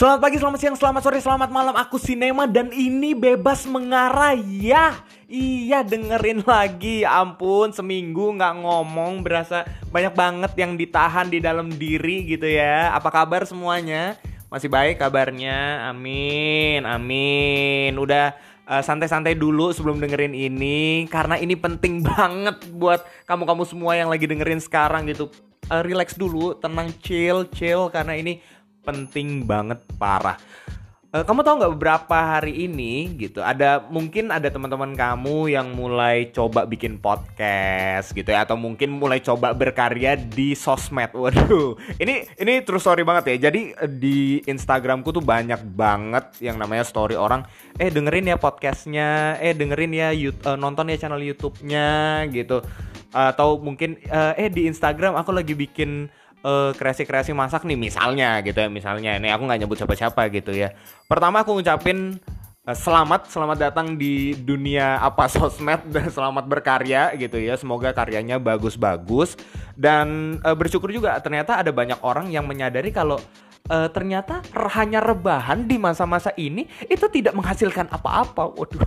Selamat pagi, selamat siang, selamat sore, selamat malam. Aku Sinema dan ini bebas mengarah ya. Iya dengerin lagi. Ya ampun, seminggu nggak ngomong berasa banyak banget yang ditahan di dalam diri gitu ya. Apa kabar semuanya? Masih baik kabarnya? Amin, amin. Udah uh, santai-santai dulu sebelum dengerin ini karena ini penting banget buat kamu-kamu semua yang lagi dengerin sekarang gitu. Uh, relax dulu, tenang, chill, chill karena ini penting banget parah. Uh, kamu tahu nggak beberapa hari ini gitu ada mungkin ada teman-teman kamu yang mulai coba bikin podcast gitu ya atau mungkin mulai coba berkarya di sosmed. Waduh, ini ini true story banget ya. Jadi uh, di Instagramku tuh banyak banget yang namanya story orang, eh dengerin ya podcastnya, eh dengerin ya uh, nonton ya channel YouTube-nya gitu. Atau mungkin eh di Instagram aku lagi bikin kreasi kreasi-kreasi masak nih misalnya gitu ya misalnya. Ini aku nggak nyebut siapa-siapa gitu ya. Pertama aku ngucapin uh, selamat selamat datang di dunia apa sosmed dan selamat berkarya gitu ya. Semoga karyanya bagus-bagus. Dan uh, bersyukur juga ternyata ada banyak orang yang menyadari kalau uh, ternyata hanya rebahan di masa-masa ini itu tidak menghasilkan apa-apa. Waduh,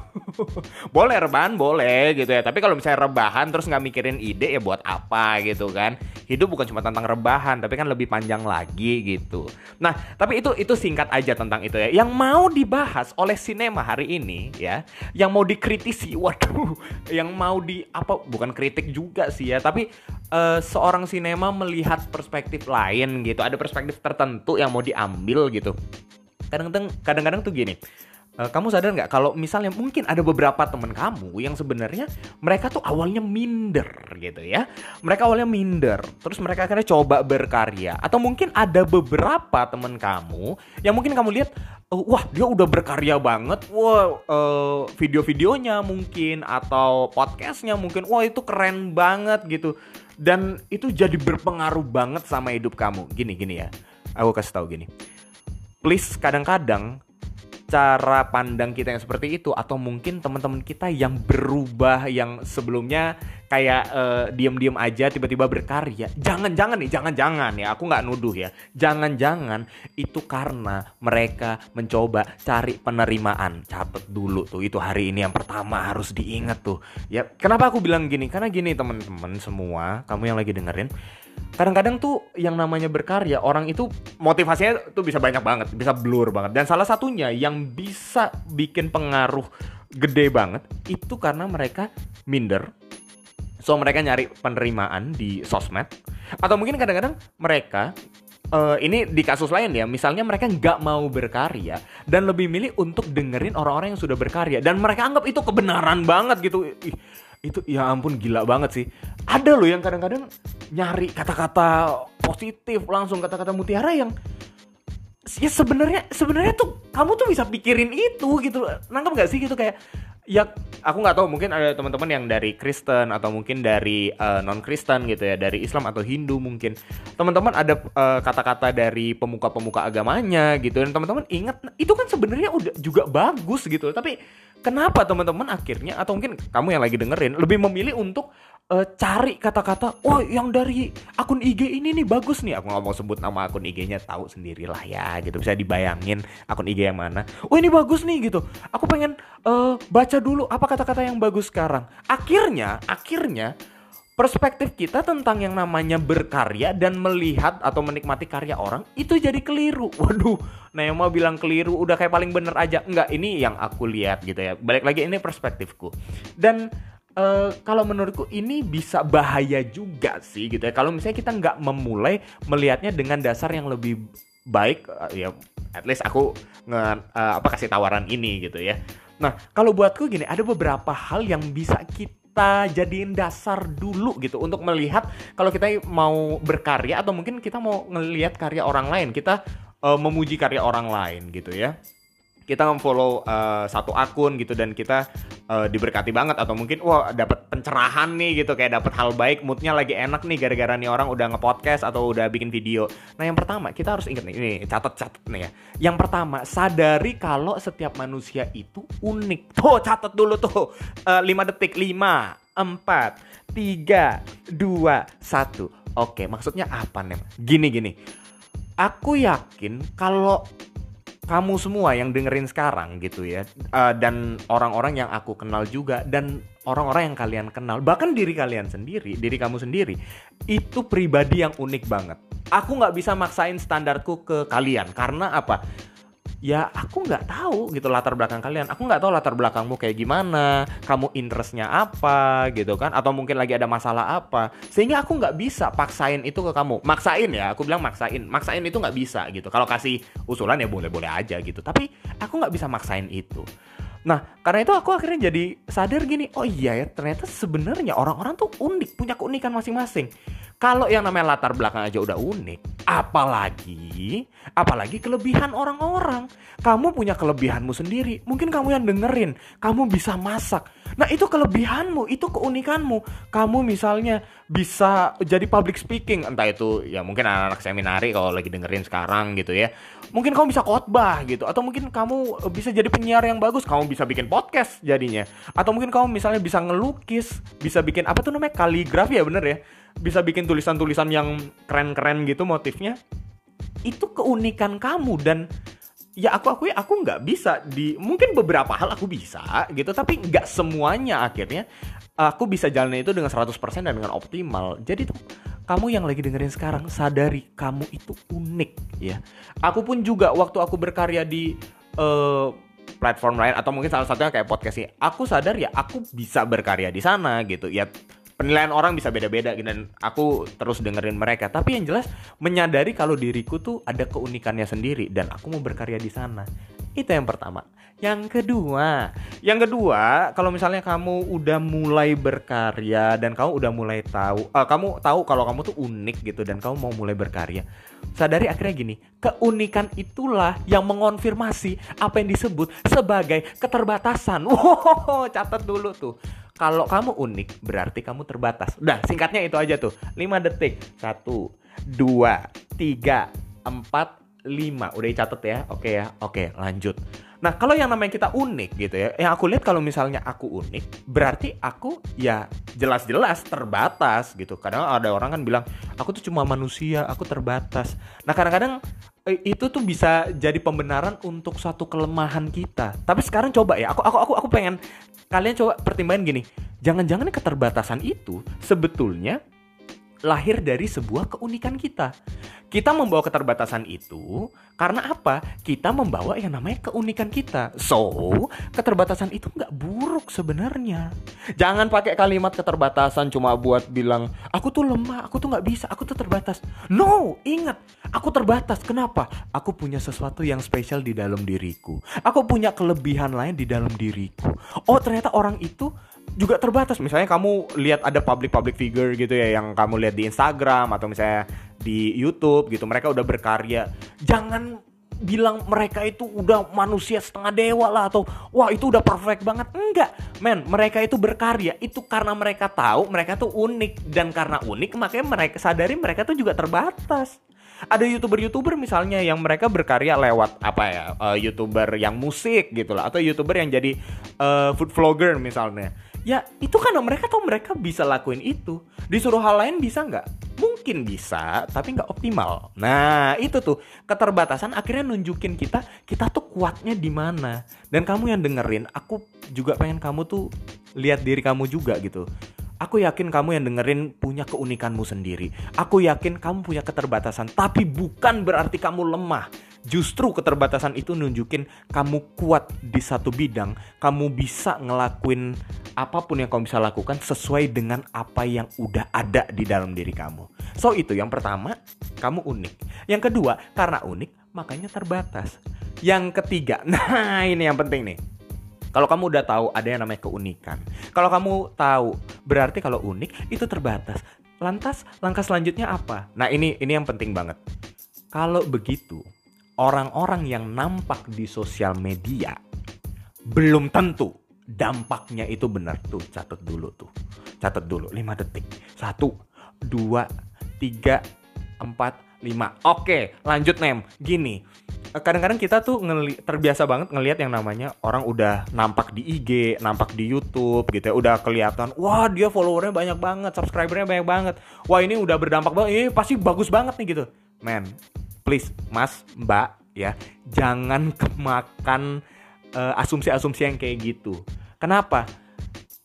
boleh rebahan boleh gitu ya. Tapi kalau misalnya rebahan terus nggak mikirin ide ya buat apa gitu kan? Hidup bukan cuma tentang rebahan, tapi kan lebih panjang lagi gitu. Nah, tapi itu itu singkat aja tentang itu ya. Yang mau dibahas oleh sinema hari ini ya, yang mau dikritisi, waduh, yang mau di apa? Bukan kritik juga sih ya, tapi uh, seorang sinema melihat perspektif lain gitu. Ada perspektif tertentu yang mau diambil gitu. Kadang-kadang kadang-kadang tuh gini. Uh, kamu sadar nggak kalau misalnya mungkin ada beberapa teman kamu yang sebenarnya mereka tuh awalnya minder gitu ya. Mereka awalnya minder terus mereka akhirnya coba berkarya. Atau mungkin ada beberapa teman kamu yang mungkin kamu lihat uh, wah dia udah berkarya banget. Wah uh, video-videonya mungkin atau podcastnya mungkin. Wah itu keren banget gitu. Dan itu jadi berpengaruh banget sama hidup kamu. Gini gini ya aku kasih tahu gini. Please kadang-kadang cara pandang kita yang seperti itu atau mungkin teman-teman kita yang berubah yang sebelumnya kayak uh, diem-diem aja tiba-tiba berkarya. Jangan-jangan nih jangan-jangan ya aku nggak nuduh ya. Jangan-jangan itu karena mereka mencoba cari penerimaan. Catat dulu tuh itu hari ini yang pertama harus diingat tuh. Ya kenapa aku bilang gini? Karena gini teman-teman semua kamu yang lagi dengerin kadang-kadang tuh yang namanya berkarya orang itu motivasinya tuh bisa banyak banget, bisa blur banget. Dan salah satunya yang bisa bikin pengaruh gede banget itu karena mereka minder. So mereka nyari penerimaan di sosmed atau mungkin kadang-kadang mereka uh, ini di kasus lain ya, misalnya mereka nggak mau berkarya dan lebih milih untuk dengerin orang-orang yang sudah berkarya dan mereka anggap itu kebenaran banget gitu. Ih, itu ya ampun gila banget sih. Ada loh yang kadang-kadang nyari kata-kata positif langsung kata-kata mutiara yang ya sebenarnya sebenarnya tuh kamu tuh bisa pikirin itu gitu. Nangkep nggak sih gitu kayak ya aku nggak tahu mungkin ada teman-teman yang dari Kristen atau mungkin dari uh, eh, non Kristen gitu ya dari Islam atau Hindu mungkin. Teman-teman ada eh, kata-kata dari pemuka-pemuka agamanya gitu dan teman-teman ingat itu kan sebenarnya udah juga bagus gitu. Tapi kenapa teman-teman akhirnya atau mungkin kamu yang lagi dengerin lebih memilih untuk uh, cari kata-kata oh yang dari akun IG ini nih bagus nih. Aku nggak mau sebut nama akun IG-nya tahu sendirilah ya gitu. Bisa dibayangin akun IG yang mana. Oh ini bagus nih gitu. Aku pengen uh, baca dulu apa kata-kata yang bagus sekarang. Akhirnya akhirnya perspektif kita tentang yang namanya berkarya dan melihat atau menikmati karya orang itu jadi keliru. Waduh, nah yang mau bilang keliru udah kayak paling bener aja. Enggak, ini yang aku lihat gitu ya. Balik lagi ini perspektifku. Dan Uh, kalau menurutku ini bisa bahaya juga sih gitu ya. Kalau misalnya kita nggak memulai melihatnya dengan dasar yang lebih baik, uh, ya at least aku nge uh, apa kasih tawaran ini gitu ya. Nah kalau buatku gini, ada beberapa hal yang bisa kita kita jadiin dasar dulu gitu untuk melihat kalau kita mau berkarya atau mungkin kita mau ngelihat karya orang lain kita uh, memuji karya orang lain gitu ya kita nge-follow uh, satu akun gitu dan kita uh, diberkati banget atau mungkin wah dapat pencerahan nih gitu kayak dapat hal baik moodnya lagi enak nih gara-gara nih orang udah nge-podcast atau udah bikin video. Nah yang pertama kita harus ingat nih ini catat-catat nih ya. Yang pertama sadari kalau setiap manusia itu unik. Tuh catat dulu tuh uh, 5 detik 5 4 3 2 1 Oke maksudnya apa nih? Gini gini. Aku yakin kalau kamu semua yang dengerin sekarang gitu ya uh, dan orang-orang yang aku kenal juga dan orang-orang yang kalian kenal bahkan diri kalian sendiri diri kamu sendiri itu pribadi yang unik banget. Aku nggak bisa maksain standarku ke kalian karena apa ya aku nggak tahu gitu latar belakang kalian. Aku nggak tahu latar belakangmu kayak gimana kamu interestnya apa gitu kan atau mungkin lagi ada masalah apa. Sehingga aku nggak bisa paksain itu ke kamu. Maksain ya aku bilang maksain. Maksain itu nggak bisa gitu. Kalau kasih usulan ya boleh boleh aja gitu. Tapi aku nggak bisa maksain itu. Nah, karena itu aku akhirnya jadi sadar gini, oh iya ya, ternyata sebenarnya orang-orang tuh unik, punya keunikan masing-masing. Kalau yang namanya latar belakang aja udah unik, apalagi apalagi kelebihan orang-orang. Kamu punya kelebihanmu sendiri. Mungkin kamu yang dengerin, kamu bisa masak. Nah, itu kelebihanmu, itu keunikanmu. Kamu misalnya bisa jadi public speaking, entah itu ya mungkin anak-anak seminari kalau lagi dengerin sekarang gitu ya. Mungkin kamu bisa khotbah gitu atau mungkin kamu bisa jadi penyiar yang bagus, kamu bisa bikin podcast jadinya. Atau mungkin kamu misalnya bisa ngelukis, bisa bikin apa tuh namanya kaligrafi ya bener ya bisa bikin tulisan-tulisan yang keren-keren gitu motifnya itu keunikan kamu. Dan ya aku akui aku nggak bisa di mungkin beberapa hal aku bisa gitu tapi nggak semuanya akhirnya aku bisa jalan itu dengan 100% dan dengan optimal. Jadi tuh kamu yang lagi dengerin sekarang sadari kamu itu unik ya. Aku pun juga waktu aku berkarya di uh, platform lain atau mungkin salah satunya kayak podcast ini aku sadar ya aku bisa berkarya di sana gitu. Ya penilaian orang bisa beda-beda dan aku terus dengerin mereka. Tapi yang jelas menyadari kalau diriku tuh ada keunikannya sendiri dan aku mau berkarya di sana. Itu yang pertama. Yang kedua yang kedua kalau misalnya kamu udah mulai berkarya dan kamu udah mulai tahu uh, kamu tahu kalau kamu tuh unik gitu dan kamu mau mulai berkarya sadari akhirnya gini keunikan itulah yang mengonfirmasi apa yang disebut sebagai keterbatasan. Wow catat dulu tuh kalau kamu unik, berarti kamu terbatas. Udah, singkatnya itu aja tuh. 5 detik. 1, 2, 3, 4, 5. Udah dicatat ya? Oke ya? Oke, lanjut. Nah, kalau yang namanya kita unik gitu ya, yang aku lihat kalau misalnya aku unik, berarti aku ya jelas-jelas terbatas gitu. Kadang ada orang kan bilang, aku tuh cuma manusia, aku terbatas. Nah, kadang-kadang itu tuh bisa jadi pembenaran untuk suatu kelemahan kita. Tapi sekarang coba ya, aku aku aku aku pengen kalian coba pertimbangin gini. Jangan-jangan keterbatasan itu sebetulnya lahir dari sebuah keunikan kita. Kita membawa keterbatasan itu karena apa? Kita membawa yang namanya keunikan kita. So, keterbatasan itu nggak buruk sebenarnya. Jangan pakai kalimat keterbatasan cuma buat bilang aku tuh lemah, aku tuh nggak bisa, aku tuh terbatas. No, ingat, aku terbatas. Kenapa? Aku punya sesuatu yang spesial di dalam diriku. Aku punya kelebihan lain di dalam diriku. Oh, ternyata orang itu juga terbatas. Misalnya kamu lihat ada public public figure gitu ya yang kamu lihat di Instagram atau misalnya di YouTube gitu, mereka udah berkarya. Jangan bilang mereka itu udah manusia setengah dewa lah atau wah itu udah perfect banget. Enggak, men, mereka itu berkarya itu karena mereka tahu mereka tuh unik dan karena unik makanya mereka sadari mereka tuh juga terbatas ada youtuber-youtuber misalnya yang mereka berkarya lewat apa ya uh, youtuber yang musik gitu lah atau youtuber yang jadi uh, food vlogger misalnya ya itu kan mereka tahu mereka bisa lakuin itu. Disuruh hal lain bisa nggak? Mungkin bisa tapi nggak optimal. Nah itu tuh. Keterbatasan akhirnya nunjukin kita kita tuh kuatnya di mana. Dan kamu yang dengerin aku juga pengen kamu tuh lihat diri kamu juga gitu. Aku yakin kamu yang dengerin punya keunikanmu sendiri. Aku yakin kamu punya keterbatasan, tapi bukan berarti kamu lemah. Justru keterbatasan itu nunjukin kamu kuat di satu bidang, kamu bisa ngelakuin apa pun yang kamu bisa lakukan sesuai dengan apa yang udah ada di dalam diri kamu. So itu yang pertama, kamu unik. Yang kedua, karena unik makanya terbatas. Yang ketiga, nah ini yang penting nih kalau kamu udah tahu ada yang namanya keunikan. Kalau kamu tahu, berarti kalau unik itu terbatas. Lantas langkah selanjutnya apa? Nah, ini ini yang penting banget. Kalau begitu, orang-orang yang nampak di sosial media belum tentu dampaknya itu benar tuh. Catat dulu tuh. Catat dulu 5 detik. 1 2 3 4 5. Oke, lanjut Nem. Gini, kadang-kadang kita tuh terbiasa banget ngelihat yang namanya orang udah nampak di IG, nampak di YouTube gitu ya, udah kelihatan, wah dia followernya banyak banget, subscribernya banyak banget, wah ini udah berdampak banget, ini pasti bagus banget nih gitu, man, please, mas, mbak, ya jangan kemakan uh, asumsi-asumsi yang kayak gitu kenapa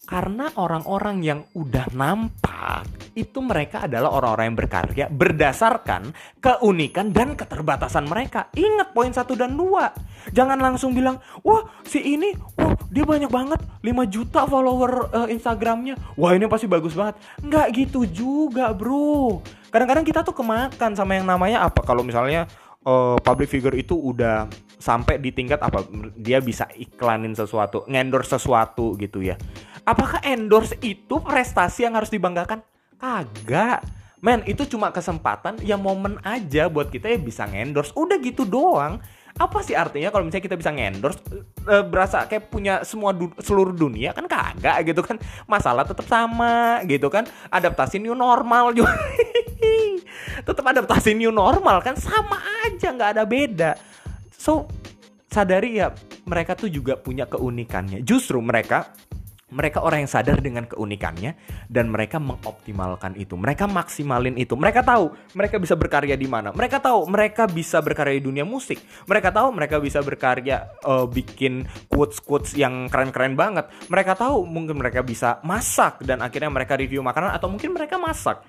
karena orang-orang yang udah nampak itu mereka adalah orang-orang yang berkarya berdasarkan keunikan dan keterbatasan mereka. Ingat poin satu dan dua. Jangan langsung bilang, wah si ini, wah dia banyak banget, 5 juta follower uh, Instagramnya. Wah ini pasti bagus banget. Nggak gitu juga bro. Kadang-kadang kita tuh kemakan sama yang namanya apa? Kalau misalnya uh, public figure itu udah sampai di tingkat apa dia bisa iklanin sesuatu, ngendorse sesuatu gitu ya. Apakah endorse itu prestasi yang harus dibanggakan? Kagak. Men, itu cuma kesempatan ya momen aja buat kita ya bisa ngendorse. Udah gitu doang. Apa sih artinya kalau misalnya kita bisa ngendorse e, berasa kayak punya semua du seluruh dunia kan kagak gitu kan. Masalah tetap sama gitu kan. Adaptasi new normal juga. tetap adaptasi new normal kan sama aja nggak ada beda. So sadari ya mereka tuh juga punya keunikannya. Justru mereka mereka orang yang sadar dengan keunikannya dan mereka mengoptimalkan itu. Mereka maksimalin itu. Mereka tahu mereka bisa berkarya di mana. Mereka tahu mereka bisa berkarya di dunia musik. Mereka tahu mereka bisa berkarya uh, bikin quotes-quotes yang keren-keren banget. Mereka tahu mungkin mereka bisa masak dan akhirnya mereka review makanan atau mungkin mereka masak.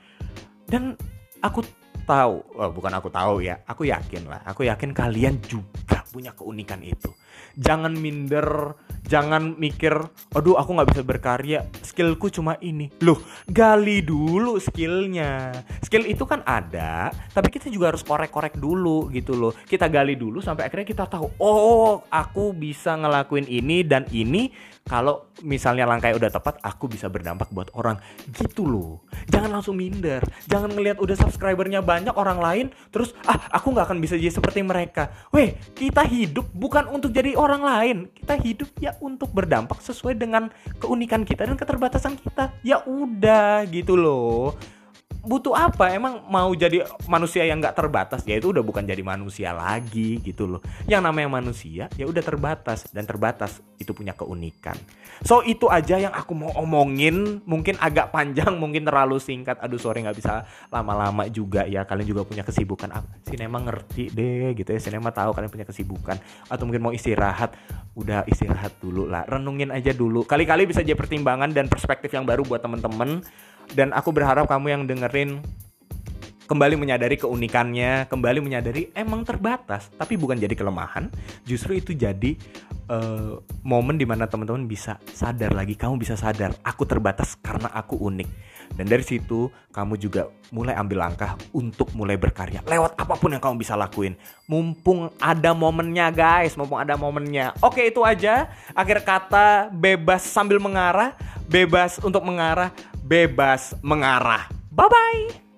Dan aku tahu, oh, bukan aku tahu ya, aku yakin lah. Aku yakin kalian juga punya keunikan itu. Jangan minder jangan mikir aduh aku nggak bisa berkarya skillku cuma ini. Loh gali dulu skillnya. Skill itu kan ada tapi kita juga harus korek-korek dulu gitu loh. Kita gali dulu sampai akhirnya kita tahu oh aku bisa ngelakuin ini dan ini. Kalau misalnya langkahnya udah tepat aku bisa berdampak buat orang. Gitu loh. Jangan langsung minder. Jangan ngelihat udah subscribernya banyak orang lain terus ah aku nggak akan bisa jadi seperti mereka. Weh kita hidup bukan untuk jadi orang lain. Kita hidup ya untuk berdampak sesuai dengan keunikan kita dan keterbatasan kita. Ya udah gitu loh butuh apa? Emang mau jadi manusia yang nggak terbatas? Ya itu udah bukan jadi manusia lagi gitu loh. Yang namanya manusia ya udah terbatas. Dan terbatas itu punya keunikan. So itu aja yang aku mau omongin. Mungkin agak panjang mungkin terlalu singkat. Aduh sorry nggak bisa lama-lama juga ya. Kalian juga punya kesibukan apa? Sinema ngerti deh gitu ya. Sinema tahu kalian punya kesibukan. Atau mungkin mau istirahat. Udah istirahat dulu lah. Renungin aja dulu. Kali-kali bisa jadi pertimbangan dan perspektif yang baru buat temen-temen dan aku berharap kamu yang dengerin kembali menyadari keunikannya, kembali menyadari emang terbatas, tapi bukan jadi kelemahan. Justru itu jadi uh, momen di mana teman-teman bisa sadar lagi, kamu bisa sadar, aku terbatas karena aku unik. Dan dari situ kamu juga mulai ambil langkah untuk mulai berkarya lewat apa pun yang kamu bisa lakuin. Mumpung ada momennya guys, mumpung ada momennya. Oke itu aja. Akhir kata bebas sambil mengarah, bebas untuk mengarah, bebas mengarah. Bye bye.